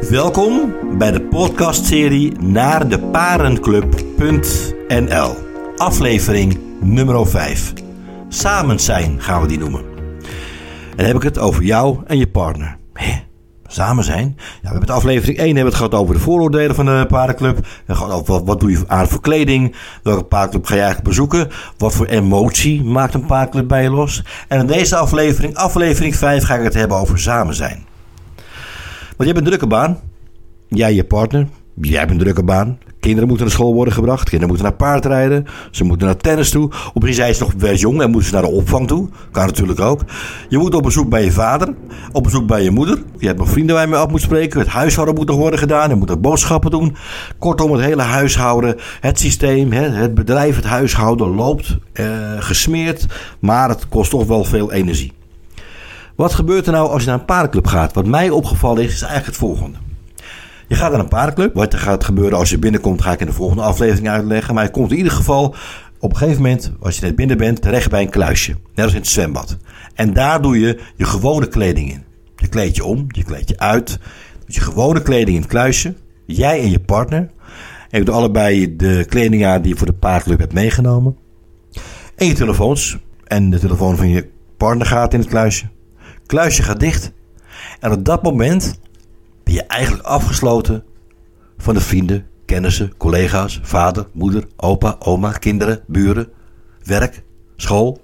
Welkom bij de podcastserie naar de parenclub.nl. Aflevering nummer 5. Samen zijn gaan we die noemen. En dan heb ik het over jou en je partner. Samen zijn? Ja, we hebben het aflevering 1 hebben het gehad over de vooroordelen van de paardenclub. We gaan over wat, wat doe je aan voor kleding? Welke paardenclub ga je eigenlijk bezoeken? Wat voor emotie maakt een paardenclub bij je los? En in deze aflevering, aflevering 5, ga ik het hebben over samen zijn. Want je hebt een drukke baan. Jij, je partner. Jij hebt een drukke baan. Kinderen moeten naar school worden gebracht. Kinderen moeten naar paardrijden. Ze moeten naar tennis toe. Of misschien zijn ze nog best jong en moeten ze naar de opvang toe. Kan natuurlijk ook. Je moet op bezoek bij je vader. Op bezoek bij je moeder. Je hebt nog vrienden waar je mee af moet spreken. Het huishouden moet nog worden gedaan. Je moet er boodschappen doen. Kortom, het hele huishouden. Het systeem. Het bedrijf, het huishouden loopt eh, gesmeerd. Maar het kost toch wel veel energie. Wat gebeurt er nou als je naar een paardenclub gaat? Wat mij opgevallen is, is eigenlijk het volgende. Je gaat naar een paardenclub. Wat er gaat gebeuren als je binnenkomt, ga ik in de volgende aflevering uitleggen. Maar je komt in ieder geval op een gegeven moment, als je net binnen bent, terecht bij een kluisje. Net als in het zwembad. En daar doe je je gewone kleding in. Je kleed je om, je kleed je uit. Je gewone kleding in het kluisje. Jij en je partner. En je doet allebei de kleding aan die je voor de paardclub hebt meegenomen. En je telefoons. En de telefoon van je partner gaat in het kluisje. Kluisje gaat dicht. En op dat moment ben je eigenlijk afgesloten van de vrienden, kennissen, collega's, vader, moeder, opa, oma, kinderen, buren, werk, school.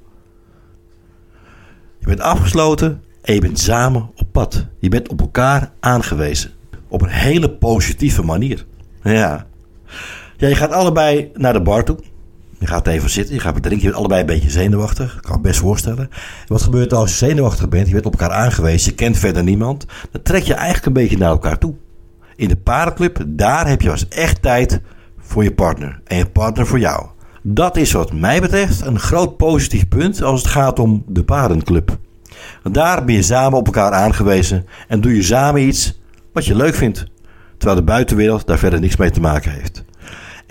Je bent afgesloten en je bent samen op pad. Je bent op elkaar aangewezen. Op een hele positieve manier. Ja. Ja, je gaat allebei naar de bar toe. Je gaat even zitten, je gaat drinken, je bent allebei een beetje zenuwachtig. Ik kan me best voorstellen. wat gebeurt er als je zenuwachtig bent? Je bent op elkaar aangewezen, je kent verder niemand. Dan trek je eigenlijk een beetje naar elkaar toe. In de paardenclub, daar heb je als echt tijd voor je partner. En je partner voor jou. Dat is wat mij betreft een groot positief punt als het gaat om de paardenclub. daar ben je samen op elkaar aangewezen en doe je samen iets wat je leuk vindt. Terwijl de buitenwereld daar verder niks mee te maken heeft.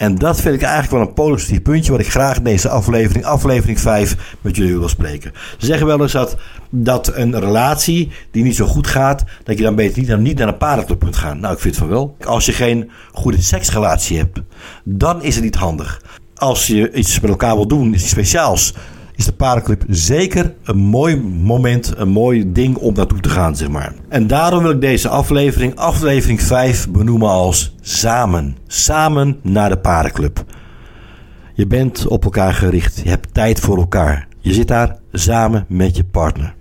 En dat vind ik eigenlijk wel een positief puntje wat ik graag in deze aflevering, aflevering 5, met jullie wil spreken. Ze zeggen wel eens dat, dat een relatie die niet zo goed gaat, dat je dan beter niet, naar een paardenclub kunt gaan. Nou, ik vind van wel. Als je geen goede seksrelatie hebt, dan is het niet handig. Als je iets met elkaar wil doen, iets speciaals, is de paardenclub zeker een mooi moment, een mooi ding om naartoe te gaan, zeg maar. En daarom wil ik deze aflevering, aflevering 5, benoemen als Samen. Samen naar de paardenclub. Je bent op elkaar gericht, je hebt tijd voor elkaar. Je zit daar samen met je partner.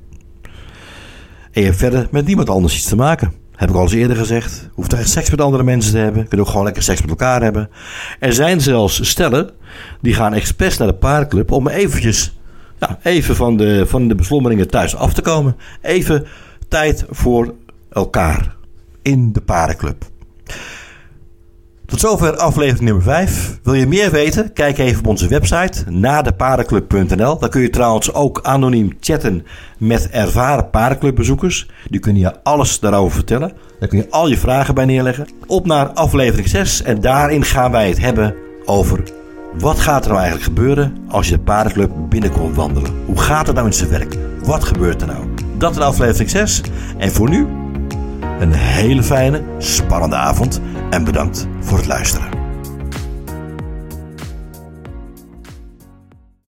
En je hebt verder met niemand anders iets te maken. Heb ik al eens eerder gezegd. Hoeft echt seks met andere mensen te hebben. Je kunt ook gewoon lekker seks met elkaar hebben. Er zijn zelfs stellen die gaan expres naar de paardenclub om eventjes ja, even van de, van de beslommeringen thuis af te komen. Even tijd voor elkaar in de parenclub. Tot zover aflevering nummer 5. Wil je meer weten? Kijk even op onze website nadeparenclub.nl. Daar kun je trouwens ook anoniem chatten met ervaren parenclubbezoekers. Die kunnen je alles daarover vertellen. Daar kun je al je vragen bij neerleggen. Op naar aflevering 6 en daarin gaan wij het hebben over wat gaat er nou eigenlijk gebeuren als je de paardenclub binnenkomt wandelen? Hoe gaat het nou in zijn werk? Wat gebeurt er nou? Dat in aflevering 6. En voor nu een hele fijne, spannende avond en bedankt voor het luisteren.